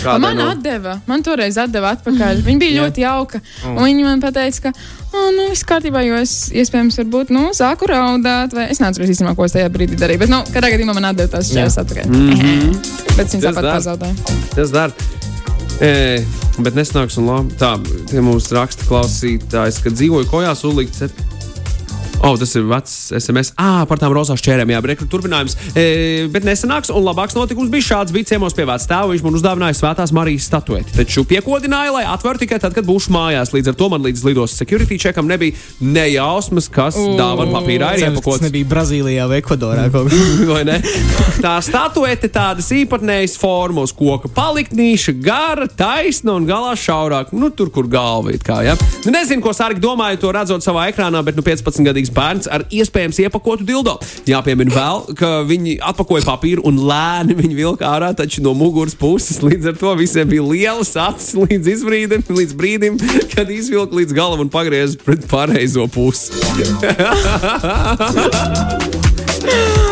Kādai Man no- atdeva, man toreiz atdeva atpakaļ. Viņa bija ļoti jauka. Un viņa man teica, ka, oh, nu, viss kārtībā, jo es iespējams, varbūt, nu, sāku raudāt. Vai es neatceros īstenībā, ko es tajā brīdī darīju. Bet, nu, katrā gadījumā man atdeva tās šķērs atpakaļ. Mm -hmm. Bet Tas tāpat pazaudēja. Tas dara. E, bet nesnāks un labi. Tā, tie mums raksta klausītājs, ka dzīvoju kojās uzlikt. Oh, tas ir vecs SMS. Ah, par tām rozām šķērēm, jā, bet turpinājums. E, bet nesenāks un labāks notikums bija šāds. Bija ciemos pie vecāta. Viņš man uzdāvināja svētās Marijas statueti. Taču piekodināja, lai atveru tikai tad, kad būšu mājās. Līdz ar to man līdz lidos security checkam nebija nejausmas, kas dāvana papīrā ir Tas iepakots. nebija Brazīlijā vai Ekvadorā. kaut kur. Tā statuete tādas īpatnējas formos, koka paliktnīša, gara, taisna un galā šaurāka. Nu, tur, kur galva ir kā. Ja? Nu, nezinu, ko Sārgi domāja, to redzot savā ekrānā, bet nu, 15-gadīgs bērns ar iespējams iepakotu dildo. Jāpiemina vēl, ka viņi atpakoja papīru un lēni viņi vilka ārā, taču no muguras puses. Līdz ar to visiem bija lielas acis līdz izbrīdim, līdz brīdim, kad izvilka līdz galam un pagrieza pret pareizo pusi.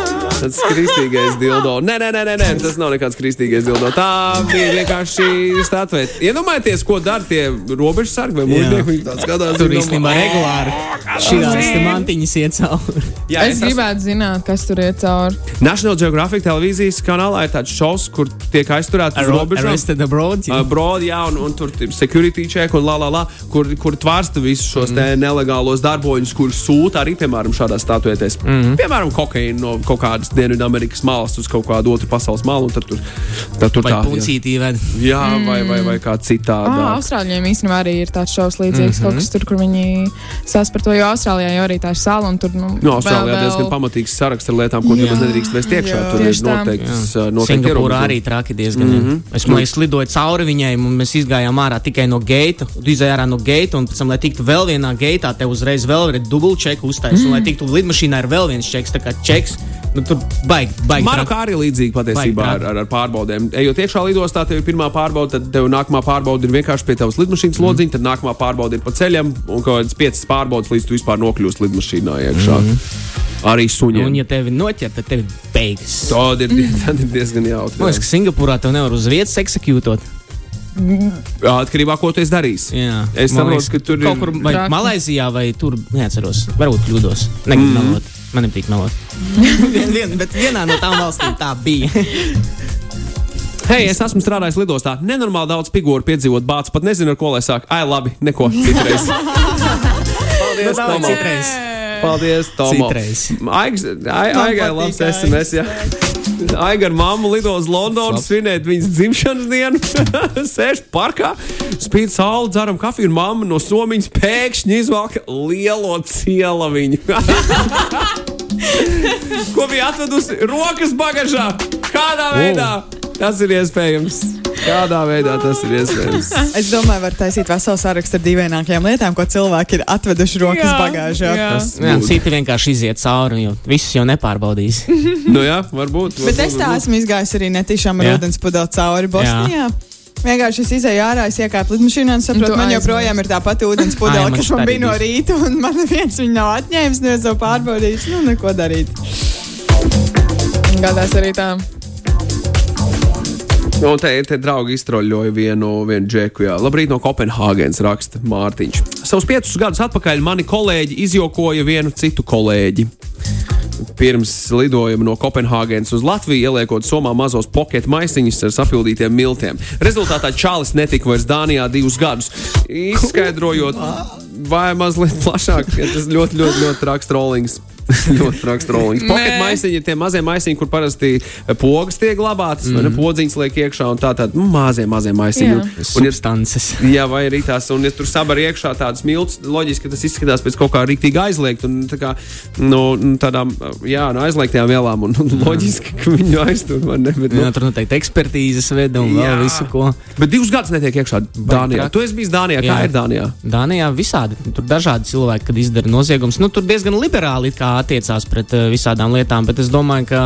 Tas kristīgais dildo. Nē, nē, nē, nē, nē, tas nav nekāds kristīgais dildo. Tā bija vienkārši statūta. Iedomājieties, ko dara tie robežsargi vai mūžnieki. Viņi tāds skatās, Tur īstenībā regulāri šīs mantiņas iet cauri. Jā, Es gribētu zināt, kas tur iet cauri. National Geographic televīzijas kanālā ir tāds šovs, kur tiek aizturēti uz robežām. Arrested abroad. Uh, Brodi, jā, un, un tur ir security check un la, la, la, kur, kur tvārsta visus šos mm. nelegālos darboņus, kurus sūta arī, piemēram, šādās statuētēs. Mm. Piemēram, kokaīnu no kaut kādas Dienvidamerikas malas uz kaut kādu otru pasaules malu, un tad tur, tad tur Vai tā. Jā, puncītī ved. jā vai, vai, vai kā citādi. Ah, Austrāļiem īstenībā arī ir tāds šovs līdzīgs, mm -hmm. kaut kas tur, kur viņi stāsta par to, jo Austrālijā jau arī tā ir sala un tur, nu, No, Austrālijā vēl- diezgan vēl- pamatīgs saraksts ar lietām, ko nemaz nedrīkst vest iekšā. Tur ir noteikts, noteikti ierobežojumi. arī traki diezgan. Mm. -hmm. Es man liekas, lidoju cauri viņai, un mēs izgājām ārā tikai no geita. Tu izgāji ārā no geita, un pēc tam, lai tiktu vēl vienā geitā, te uzreiz vēl ir dubultčeku uztaisīt. Mm. Un, lai tiktu lidmašīnā, ir vēl viens čeks, tā kā čeks. Nu, tur baigi, baigi. Marokā arī līdzīgi patiesībā Baigi ar, ar, ar pārbaudēm. Ejot iekšā lidostā, tev ir pirmā pārbaude, tad tev nākamā pārbaude ir vienkārši pie tavas lidmašīnas lodziņa, tad nākamā pārbaude ir pa ceļam un kaut kādas piecas pārbaudes, līdz tu vispār nokļūsi lidmašīnā iekšā. Mm. Arī suņiem. Un, ja tevi noķer, tad tev ir beigas. Tad ir, tad ir diezgan jautri. Man liekas, ka Singapūrā tev nevar uz vietas eksekūtot. Atkarībā no tā, ko darījis. Jā. Es saprotu, ka tur ir kaut kur vai. Malaisijā vai tur neatceros. Varbūt kļūdos. Negribu mm. melot. Man nepatīk melot. vien, vien, bet vienā no tām valstīm tā bija. Hei, es esmu strādājis lidostā. Nenormāli daudz figūru piedzīvot bācis. Pat nezinu, ar ko lai sāk. Ai, labi, neko citreiz. Paldies, davai, Tomo. citreiz. Paldies, Tomo. Citreiz. Aigai, labs SMS. Jā. Aiga ar mammu lido uz Londonu svinēt viņas dzimšanas dienu. Sēž parkā, spīd saule, dzeram kafiju, un mamma no somiņas pēkšņi izvelk lielo cielaviņu. Ko bija atvedusi rokas bagažā? Kādā veidā? Tas ir iespējams. Kādā veidā tas ir iespējams? Es domāju, var taisīt veselu sarakstu ar dīvainākajām lietām, ko cilvēki ir atveduši rokas Jā, bagāžā. jā. Jā, citi vienkārši iziet cauri, jo visus jau nepārbaudīs. Nu, jā, varbūt. Bet varbūt, es tā esmu izgājis arī netīšām ar Jā. ūdens pudeli cauri Bosnijā. Vienkārši es izēju ārā, es iekāpu lidmašīnā un saprotu, Tu man joprojām ir tā pati ūdens pudele, kas man bija no rīta, un man neviens viņu nav atņēmis, neviens nav pārbaudījis. Nu, neko darīt. Gadās arī tā. Un te, te draugi iztroļoja vienu, vienu džeku. Jā. Labrīt no Kopenhāgenes raksta Mārtiņš. savus piecus gadus atpakaļ mani kolēģi izjokoja vienu citu kolēģi. Pirms lidojuma no Kopenhāgenes uz Latviju, ieliekot somā mazos poketu maisiņus ar sapildītiem miltiem. Rezultātā Čālis netika vairs Dānijā divus gadus. Izskaidrojot, vai mazliet plašāk, ja tas ļoti, ļoti, ļoti traks trollings. ļoti traks trollings. Pocket maisiņi ir tie mazie maisiņi, kur parasti eh, pogas tiek glabātas, mm. vai ne? Podziņas liek iekšā un tā tādi nu, mazie, mazie maisiņi. Jā. Un, ja Substances. Jā, vai arī tās, un ja tur sabar iekšā tādas miltus, loģiski, ka tas izskatās pēc kaut kā rīktīgi aizliegt. Un tā kā no nu, tādām, jā, no aizliegtām vielām, un, un loģiski, ka viņu aiztur. Ne, bet, Jā, nu, tur noteikti ekspertīzes veda un Jā. vēl visu ko. bet divus gadus netiek iekšā Dānijā. Tu esi bijis Dānijā, kā Jā. ir Dānijā? Dānijā visādi. Tur dažādi cilvēki, kad izdara noziegumus. Nu, tur diezgan liberāli kā attiecās pret uh, visādām lietām, bet es domāju, ka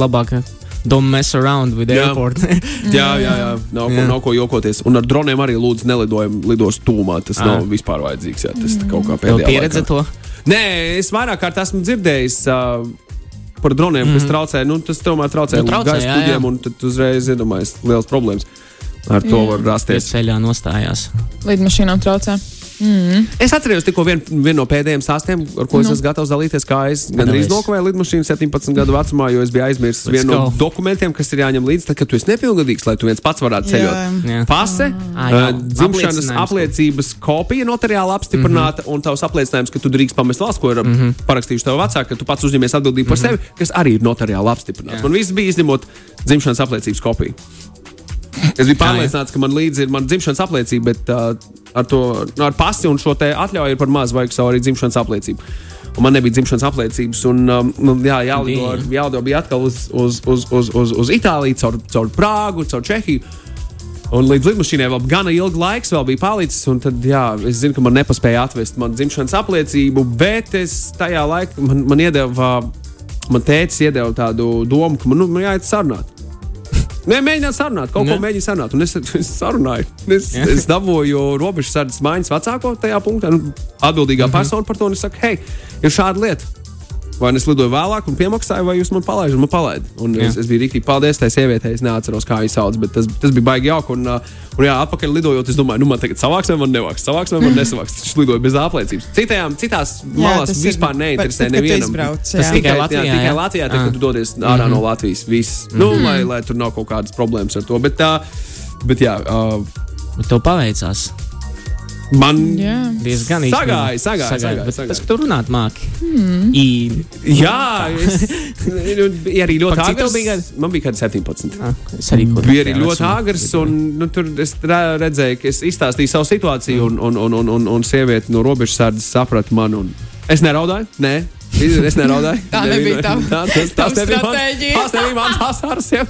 labāk don't mess around with Jā. airport. Jā, jā, jā. Nav, ko, Jā. nav ko jokoties. Un ar droniem arī lūdzu nelidojam lidos tūmā. Tas Ā. nav vispār vajadzīgs. Jā, tas kaut kā pēdējā pieredze laikā. to? Nē, es vairāk kārt esmu dzirdējis. Uh, Par droniem, mm -hmm. kas traucē, nu, tas tomēr traucē, Mhm. Nu, traucē, gaisa jā, kuģiem, jā. un tad uzreiz iedomājas liels problēmas. Ar to var Pie rasties. ceļā nostājās. Lidmašīnām traucē. Es atceros tikko vienu vien no pēdējiem stāstiem, ar ko es Nu. esmu gatavs dalīties. Kā es gandrīz nokavēju lidmašīnu 17 gadu vecumā, jo es biju aizmirsis vienu no dokumentiem, kas ir jāņem līdzi, tad, kad tu esi nepilngadīgs, lai tu viens pats varētu ceļot. Jā. Jā. Pase, Ah, jā. dzimšanas apliecības kopija notariāli apstiprināta mm -hmm. un tavs apliecinājums, ka tu drīkst pamest valsts, ko ir mm -hmm. parakstījuši tavi vecāki, ka tu pats uzņemies atbildību par sevi, kas arī ir notariāli apstiprināts. Man viss bija izņemot dzimšanas apliecības kopiju. Es biju pārliecināts, ka man līdzi ir mana dzimšanas apliecība, bet uh, ar to nu, ar pasi un šo atļauju ir par maz, vajag savu arī dzimšanas apliecību. Un man nebija dzimšanas apliecības, un um, nu, jā, jālido, jālido bija atkal uz, uz, uz, uz, uz, uz Itāliju, caur, caur Prāgu, caur Čehiju. Un līdz lidmašīnai vēl gana ilgs laiks vēl bija palicis. Tad, jā, es zinu, ka man nepaspēja atvest manu dzimšanas apliecību, bet es tajā laikā man, man iedeva, man tēvs iedeva tādu domu, ka man, nu, man jāiet sarunāt. Nē, mēģināt sarunāt, kaut ne. Ko mēģināt sarunāt. Un es, es sarunāju. Es, Jā. es dabūju robežu sardzes maiņas vecāko tajā punktā, nu, atbildīgā mm -hmm. persona par to. Un es saku, hei, ir šāda lieta. Vai nu es lidoju vēlāk un piemaksāju, vai jūs man palaidat? Man palaid. Un es, Jā. es biju rīktīgi paldies tai sievietei. Es neatceros, kā viņas sauc, bet tas, tas bija baigi jauki. Un, uh, un jā, atpakaļ lidojot, es domāju, nu man tagad savāks vai man nevāks. Savāks vai man nesavāks. Tas lidoja bez apliecības. Citajām, citās malās ir vispār par- neinteresē tu nevienam. izbrauc, tas jā. tikai Latvijā, jā, tikai jā? Latvijā tad, kad tu dodies ārā no Latvijas. Viss. Nu, lai, lai tur nav kaut kādas problēmas ar to. Bet, uh, bet jā, uh, Bet tev paveicās. Man Jā. Diezgan Sagāja, sagāja, sagāja, Bet sagāja. Tas, ka tu runāt māki. Hmm. I, Jā, es nu, bija arī ļoti agrs. bija gadi? Man bija kāds 17. ah, es arī kaut Bija arī ļoti agrs, un nu, tur es re- redzēju, ka es izstāstīju savu situāciju, un, un, un, un, un, un sieviete no robežsardzes saprata mani. un Es neraudāju, nē. Es neraudāju. Tā nebija tā, tas, tas nebija mans- mans asars. jā.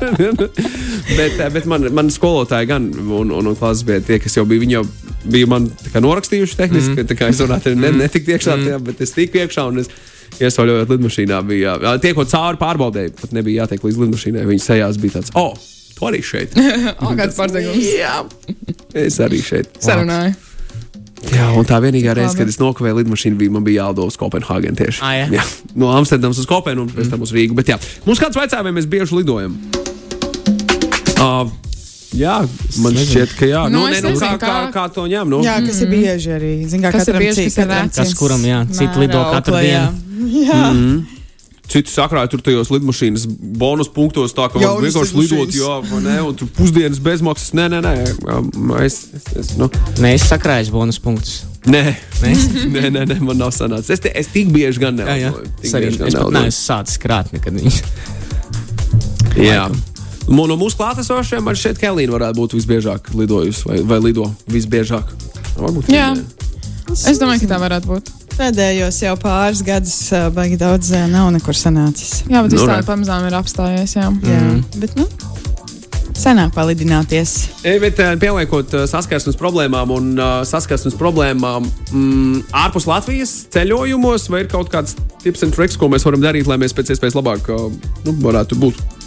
bet bet man, man skolotāji gan, un, un, un klases bija tie, kas jau bija, viņi jau bija man norakstījuši tehniski, mm. tā kā es varētu ne, netikt iekšā tajā, bet es tiku iekšā es iesaļojot lidmašīnā. Bija, jā, tiekot cauri pārbaudēji, pat nebija jātiek līdz lidmašīnai. Viņas sejās bija tāds, oh, tu arī šeit. O, kāds pārsteigums. Jā, es arī šeit. Sarunāju. Jā, un tā vienīgā reize, kad es nokavēju lidmašīnu, bija, man bija jālido uz Kopenhāgenu tieši. Ā, jā? jā, no Amsterdamas uz Kopenu un pēc tam uz Rīgu. Bet jā, mums kāds vaicā, vai mēs bieži lidojam? Uh, jā, man nezinu. šķiet, ka jā. Nu, Nu, ne, nu, kā, kā, kā- to ņem? Nu? Jā, kas ir bieži arī. Zin, kā Kas ir katram bieži, cits, kas ir cits Kas kuram, jā, citi lido katru mēraukla, jā. Jā. Citi sakrāja tur tajos lidmašīnas bonus punktos, tā ka var vienkārši lidot, jā, vai ne, un tur pusdienas bezmaksas. Nē, nē, nē, jā, es, es, es, nu, Nē, es sakrāju bonus punktus. nē. Nē, nē, nē, nē, man nav sanācis. Es, te- es tik bieži gan jā, jā. tik Es arī neesmu sācis krāt nekad. Jā. Mo- No mūsu klātesošiem man šķiet, ka Elīna varētu būt visbiežāk lidojusi vai, vai lido visbiežāk. Varbūt Jā. viņa. Es domāju, ka tā varētu būt. Pēdējos jau pāris gadus baigi daudz nav nekur sanācis. Jā, bet Nu, tā pamazām ir apstājies. Jā. Jā, bet nu, senāk palidināties. E, bet pieliekot saskarsmes problēmām un saskarsmes problēmām mm, ārpus Latvijas ceļojumos, vai ir kaut kāds tips un triks, ko mēs varam darīt, lai mēs pēc iespējas labāk nu, varētu būt?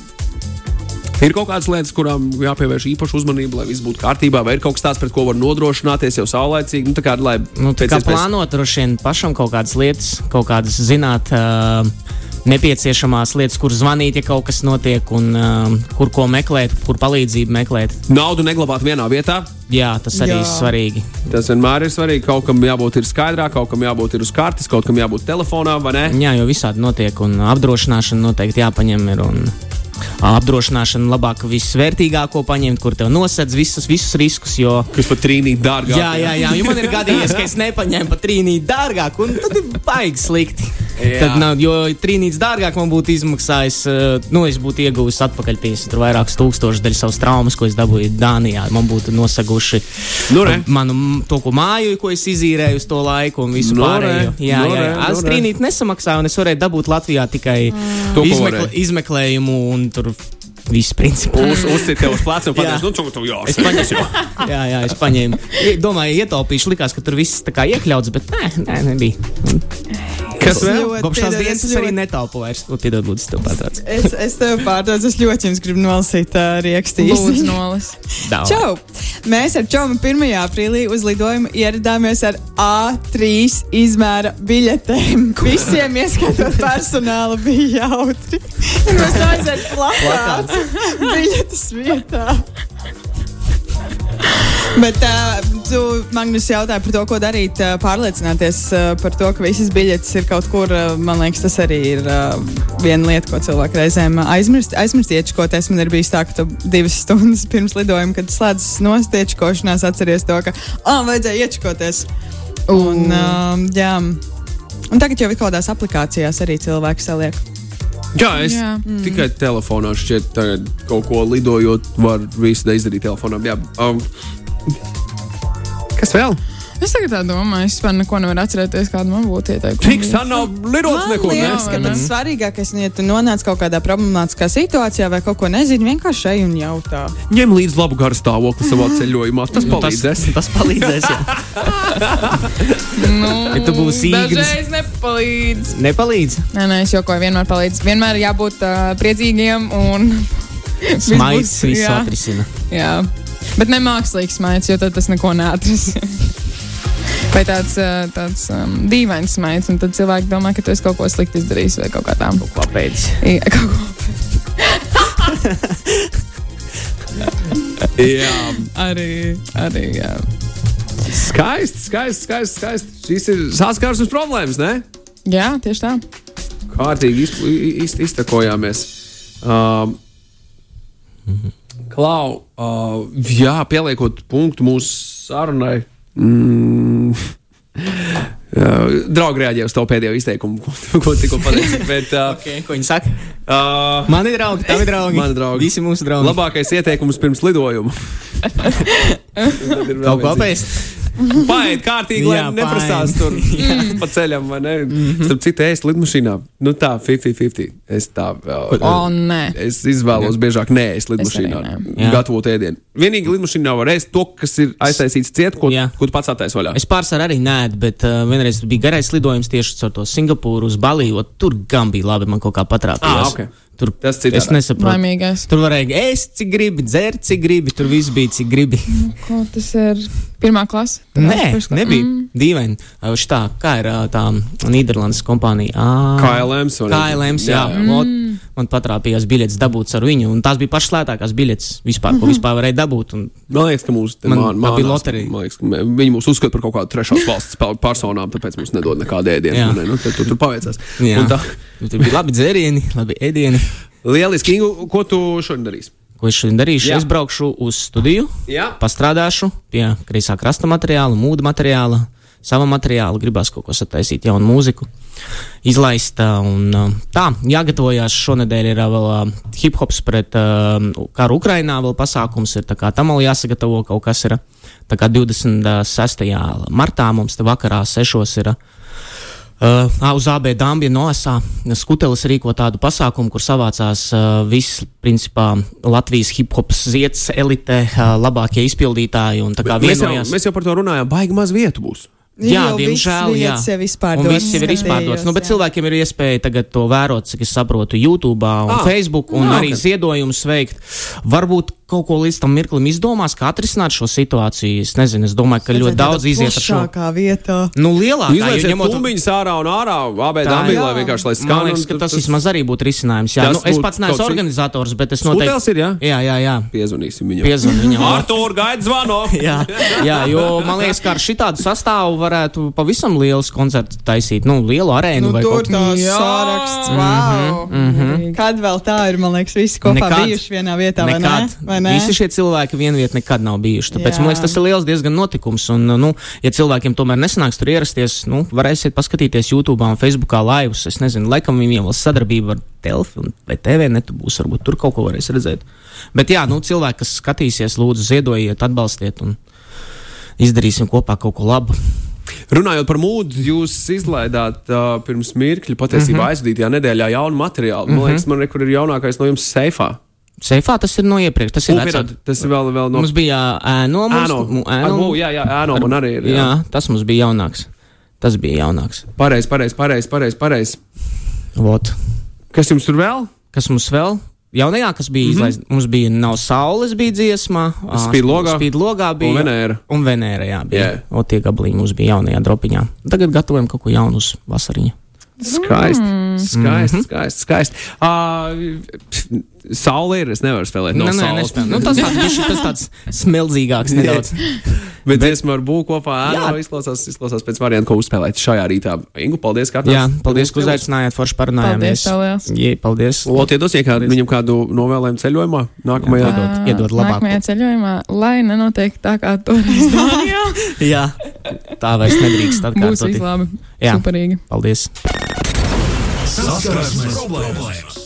Ir kaut kādas lietas, kurām jāpievērš īpaša uzmanība, lai viss būtu kārtībā, vai ir kaut kas tāds, pret ko var nodrošināties jau saulēcīgi. Nu, tā kā, lai Nu, tā pēc kā iespējas- plānot droši vien pašam kaut kādas lietas, kaut kādas zināt. Uh, nepieciešamās lietas, kur zvanīt, ja kaut kas notiek, un um, kur ko meklēt, kur palīdzību meklēt. Naudu neglabāt vienā vietā. Jā, tas arī Jā. ir svarīgi. Tas vienmēr ir svarīgi. Kaut kam jābūt ir skaidrā, kaut kam jābūt ir uz kartes, kaut kam jābūt telefonā, vai ne? Jā, jo visādi notiek, un apdrošināšana noteikti jāpaņem. Ir, un, Apdrošināšana labāk visvērtīgāko paņemt, kur tev nosedz visus, visus riskus. Jo, Kas pat trīnīt dārgāk. jā, jā, jā, jo man ir gadījies, ka es nepaņēmu pat trīnīti dārgāk, un tad ir baigi slikti. Tad, nav, jo trīnītis dārgāk man būtu izmaksājis, eh, nu, es būtu ieguvis atpakaļ pieci, tur vairākus tūkstošus daļu savas traumas, ko es dabūju Dānijā. Man būtu nosaguši Nu, re. manu to, ko māju, ko es izīrēju uz to laiku, un visu Nu, pārējo. Jā, Nu, jā, jā. nu, Es trīnīti nesamaksāju, un es varēju dabūt Latvijā tikai To, izmekle, izmeklējumu un tur viss principā. Uz, uzsit tev uz pleca un pateiks, nu, tu, tu, jā, Es paņēmu, jā, jā, es paņēmu. Domāju, ietaupīšu, likās, ka tur viss tā kā iekļauts, bet nē, nē nebija. Kas vēl? Kopš tās dienas es arī netaupu vairs. Piedod, lūdzu, tev patrauc. Es, es tev pārdodu, es ļoti jums gribu nolasīt uh, rīkstu Lūdzu, nolas. Čau! Mēs ar Čomu 1. aprīlī uz lidojumu ieradāmies ar A3 izmēra biļetēm. Visiem, ieskatot personālu, bija jautri. Mēs aizējām plakāts biļetes vietā. Bet uh, tu, Magnus, jautāja par to, ko darīt, uh, pārliecināties uh, par to, ka visas biļetes ir kaut kur. Uh, man liekas, tas arī ir uh, viena lieta, ko cilvēki reizēm aizmirst. Aizmirst iečkoties. Man ir bijis tā, ka tu divas stundas pirms lidojuma, kad slēdzas nost iečkošanās, atceries to, ka, ah, vajadzēja iečkoties. Un, uh, jā. Un tagad jau ir kaut kādās aplikācijās arī cilvēki saliek. Jā, es Jā. mm. tikai telefonā šķiet, tagad kaut ko lidojot, var visu izdarīt telefonā. Jā, um, kas vēl? Es tagad tā domāju, es vispār neko nevaru atcerēties, kāda man būtu ieteikuma. Tik sen nav lidots Man neko. liekas, ka ne? pats svarīgākais, nu, ja tu nonāc kaut kādā problemātiskā situācijā vai kaut ko nezini, vienkārši ej un jautā. Ņem līdzi labu garu stāvokli savā ceļojumā. Tas Nu, palīdzēs. Tas, tas palīdzēs. Jā. Nu, Ja tu būsi īgris. Dažreiz nepalīdz. Nepalīdz. Nē, nē, es jokoju, vienmēr palīdz. Vienmēr jābūt uh, priecīgiem un. Smaids visu atrisina. jā. Bet ne mākslīgs smaids, jo tad tas neko neatrisinās. Vai tāds, tāds um, dīvains smaids, un tad cilvēki domā, ka tu esi kaut ko slikti izdarījis vai kaut kā tādu. Kāpēc? Jā, kaut ko Jā, arī. arī jā. skaisti, skaisti, skaisti. skaisti. Šis ir saskarsmes problēmas, ne? jā, tieši tā. Kārtīgi izp- i- iz, iztakojāmies. Um, Klau, uh, jā, pieliekot punktu mūsu sarunai. Mm, jā, draugi reaģēja uz to pēdējo izteikumu, ko, ko tikko pateicu. Bet, uh, Okay, ko viņi saka? uh, Mani draugi, tavi draugi. Mani draugi. Visi mūsu draugi. labākais ieteikums pirms lidojuma. Tad ir vēl Kaut ko apēst. Paiet kārtīgi, lai Jā, neprasās tur paēd. pa ceļam, vai ne? Starp citu, ēst lidmašīnā. Nu tā, 50-50. Es tā vēl. O, nē. Es izvēlos biežāk lidmašīnā. nē. Jā. Gatavot ēdienu. Vienīgi lidmašīnā var ēst to, kas ir aiztaisīts ciet, ko, Jā. ko tu pats attaisi vaļā. Es pārsvarā arī nē, bet uh, vienreiz bija garais lidojums tieši caur to Singapūru uz Baliju. Tur gan bija labi, man kaut kā patrāpījās. Ah, ok. Tur Tas es nesaprotu. Laimīgais. Tur varēja ēst, cik gribi, dzert, cik gribi. Tur viss bija, cik gribi. Ko tas ir? Pirmā klase? Nē, class? nebija Mm. dīvaini. Šitā, kā ir tā Nīderlandes kompānija? Ā, KLMs? KLMs, jā. Jā. Ot, Man patrāpījās biļetes dabūts ar viņu, un tās bija pašas lētākās biļetes vispār, ko vispār varēja dabūt. Un, Man liekas, ka mūsu Man- man, tā bija loterija. Man liekas, viņi mūs uzskata par kaut kādu trešās valsts pe- personām, tāpēc mums nedod nekādu ēdienu. Nu, tad tu tur paveicās. Tā, tur bija labi dzērieni, labi ēdieni. lieliski, Ingu, ko tu šodien darīsi? Ko es šodien darīšu? Jā. Es braukšu uz studiju, Jā. pastrādāšu pie kreisā krasta materiāla, mūda materiāla, sava materiāla, gribās kaut ko sataisīt, jaunu mūziku, izlaist. Un, tā, jāgatavojās. Šonadēļ ir vēl hip hops pret karu Ukrainā, vēl pasākums ir. tā kā Tam vēl jāsagatavo kaut kas. Ir, tā kā 26. martā mums te vakarā sešos ir. ā, Uh, uz AB Dāmbja Noasā Skutelis rīko tādu pasākumu, kur savācās uh, viss, principā, Latvijas hip hop zieds elite, uh, labākie izpildītāji un tā kā Mēs jau, vienojās. mēs jau par to runājām. Baigi maz vietu būs. Jā, diemžēl, jā. Jau Un izpārdotas, viss jau ir izpārdots. Nu, bet jā. cilvēkiem ir iespēja tagad to vērot, cik es saprotu, YouTube un Ah. Facebook, un Ah, ah, arī ok. ziedojumus veikt. Varbūt kaut ko līdz tam mirklim izdomās, kā atrisināt šo situāciju. Es nezinu, es domāju, ka ļoti daudz iziet ar šo. Vietā. Nu, lielākā jo ņemot- tumbiņus ārā un ārā, abē Tā dāmī, ir. lai vienkārši lai Man skan. liekas, un ka tas vismaz arī būtu risinājums. Jā, Tas nu, es pats neesmu organizators, bet es noteikti. ir, jā? Jā, jā, jā. Piezvanīsim viņam. Piezvan viņam. Artur, gaida zvanu! jā, jā, jo man liekas, ka ar šitādu sastāvu varētu pavisam liels koncerts taisīt. Nu, lielu arēnu Nu, vai tur kaut tā Jā. saraksts. Wow. Mhm, -hmm. Kad vēl tā ir, man liekas, visi kopā Nekad. bijuši vienā vietā, vai ne? Nekad. Vai ne? Visi šie cilvēki vienviet nekad nav bijuši. Tāpēc Jā. man liekas, tas ir liels diezgan notikums. Un, nu, ja cilvēkiem tomēr nesanāks tur ierasties, nu, varēsiet paskatīties YouTube un Facebook laivus. Es nezinu, laikam viņiem vēl sadarbība ar Telfu vai TV netu būs. Varbūt tur kaut ko varēs redzēt. Bet jā, nu, cilvēki, kas skatīsies, lūdzu, ziedojiet, atbalstiet un izdarīsim kopā kaut ko labu. Runājot par mūdu, jūs izlaidāt uh, pirms mirkļa, patiesībā mm Mhm. -hmm. aizvadītajā nedēļā jaunu materiālu. Man liekas, man rekur ir jaunākais no jums seifā. Seifā tas ir no iepriekš. Tas ir vecāks. tas ir vēl, vēl no Mums bija ēno, mums, ēno. Ar ēno, mū, jā, jā, ēno man arī ir. jā. jā, tas mums bija jaunāks. Tas bija jaunāks. Pareizi, pareizi, pareizi, pareizi. Pareiz. Kas jums tur vēl? Kas mums vēl? Jaunajā, kas bija mm -hmm. izlaists, mums bija Nav saules, bija dziesma, ā, Mhm. Spīd logā. spīd logā bija. Un Venēra. Un Venēra, jā, bija. Jā. O, tie gabaliņi mums bija jaunajā dropiņā. Tagad gatavojam kaut ko jaunu uz vasariņu. Skaisti. Mm. Skaisti, Mhm. skaisti, skaisti. Uh, saule ir, es nevaru spēlēt no Nē, nē, saules. nespēj. Nu, tas tāds, tas tāds smilzīgāks nedaudz. Bet dziesma ar būku kopā ēno Jā. izklausās, izklausās pēc varianta, ko uzspēlēt šajā rītā. Ingu, paldies, ka Jā, atnācāt. paldies, ka uzaicinājāt, forši parunājāmies. Paldies. Jā, paldies. Lotie dos iekādi viņam kādu novēlējumu ceļojumā nākamajā. Jā, Iedod- iedod labāko. Nākamajā ceļojumā, lai nenotiek tā kā toreiz Dānijā. Jā, tā vairs nedrīkst Būs atkārtot. labi. Jā. Superīgi. Paldies. Saskarsmes problēmas.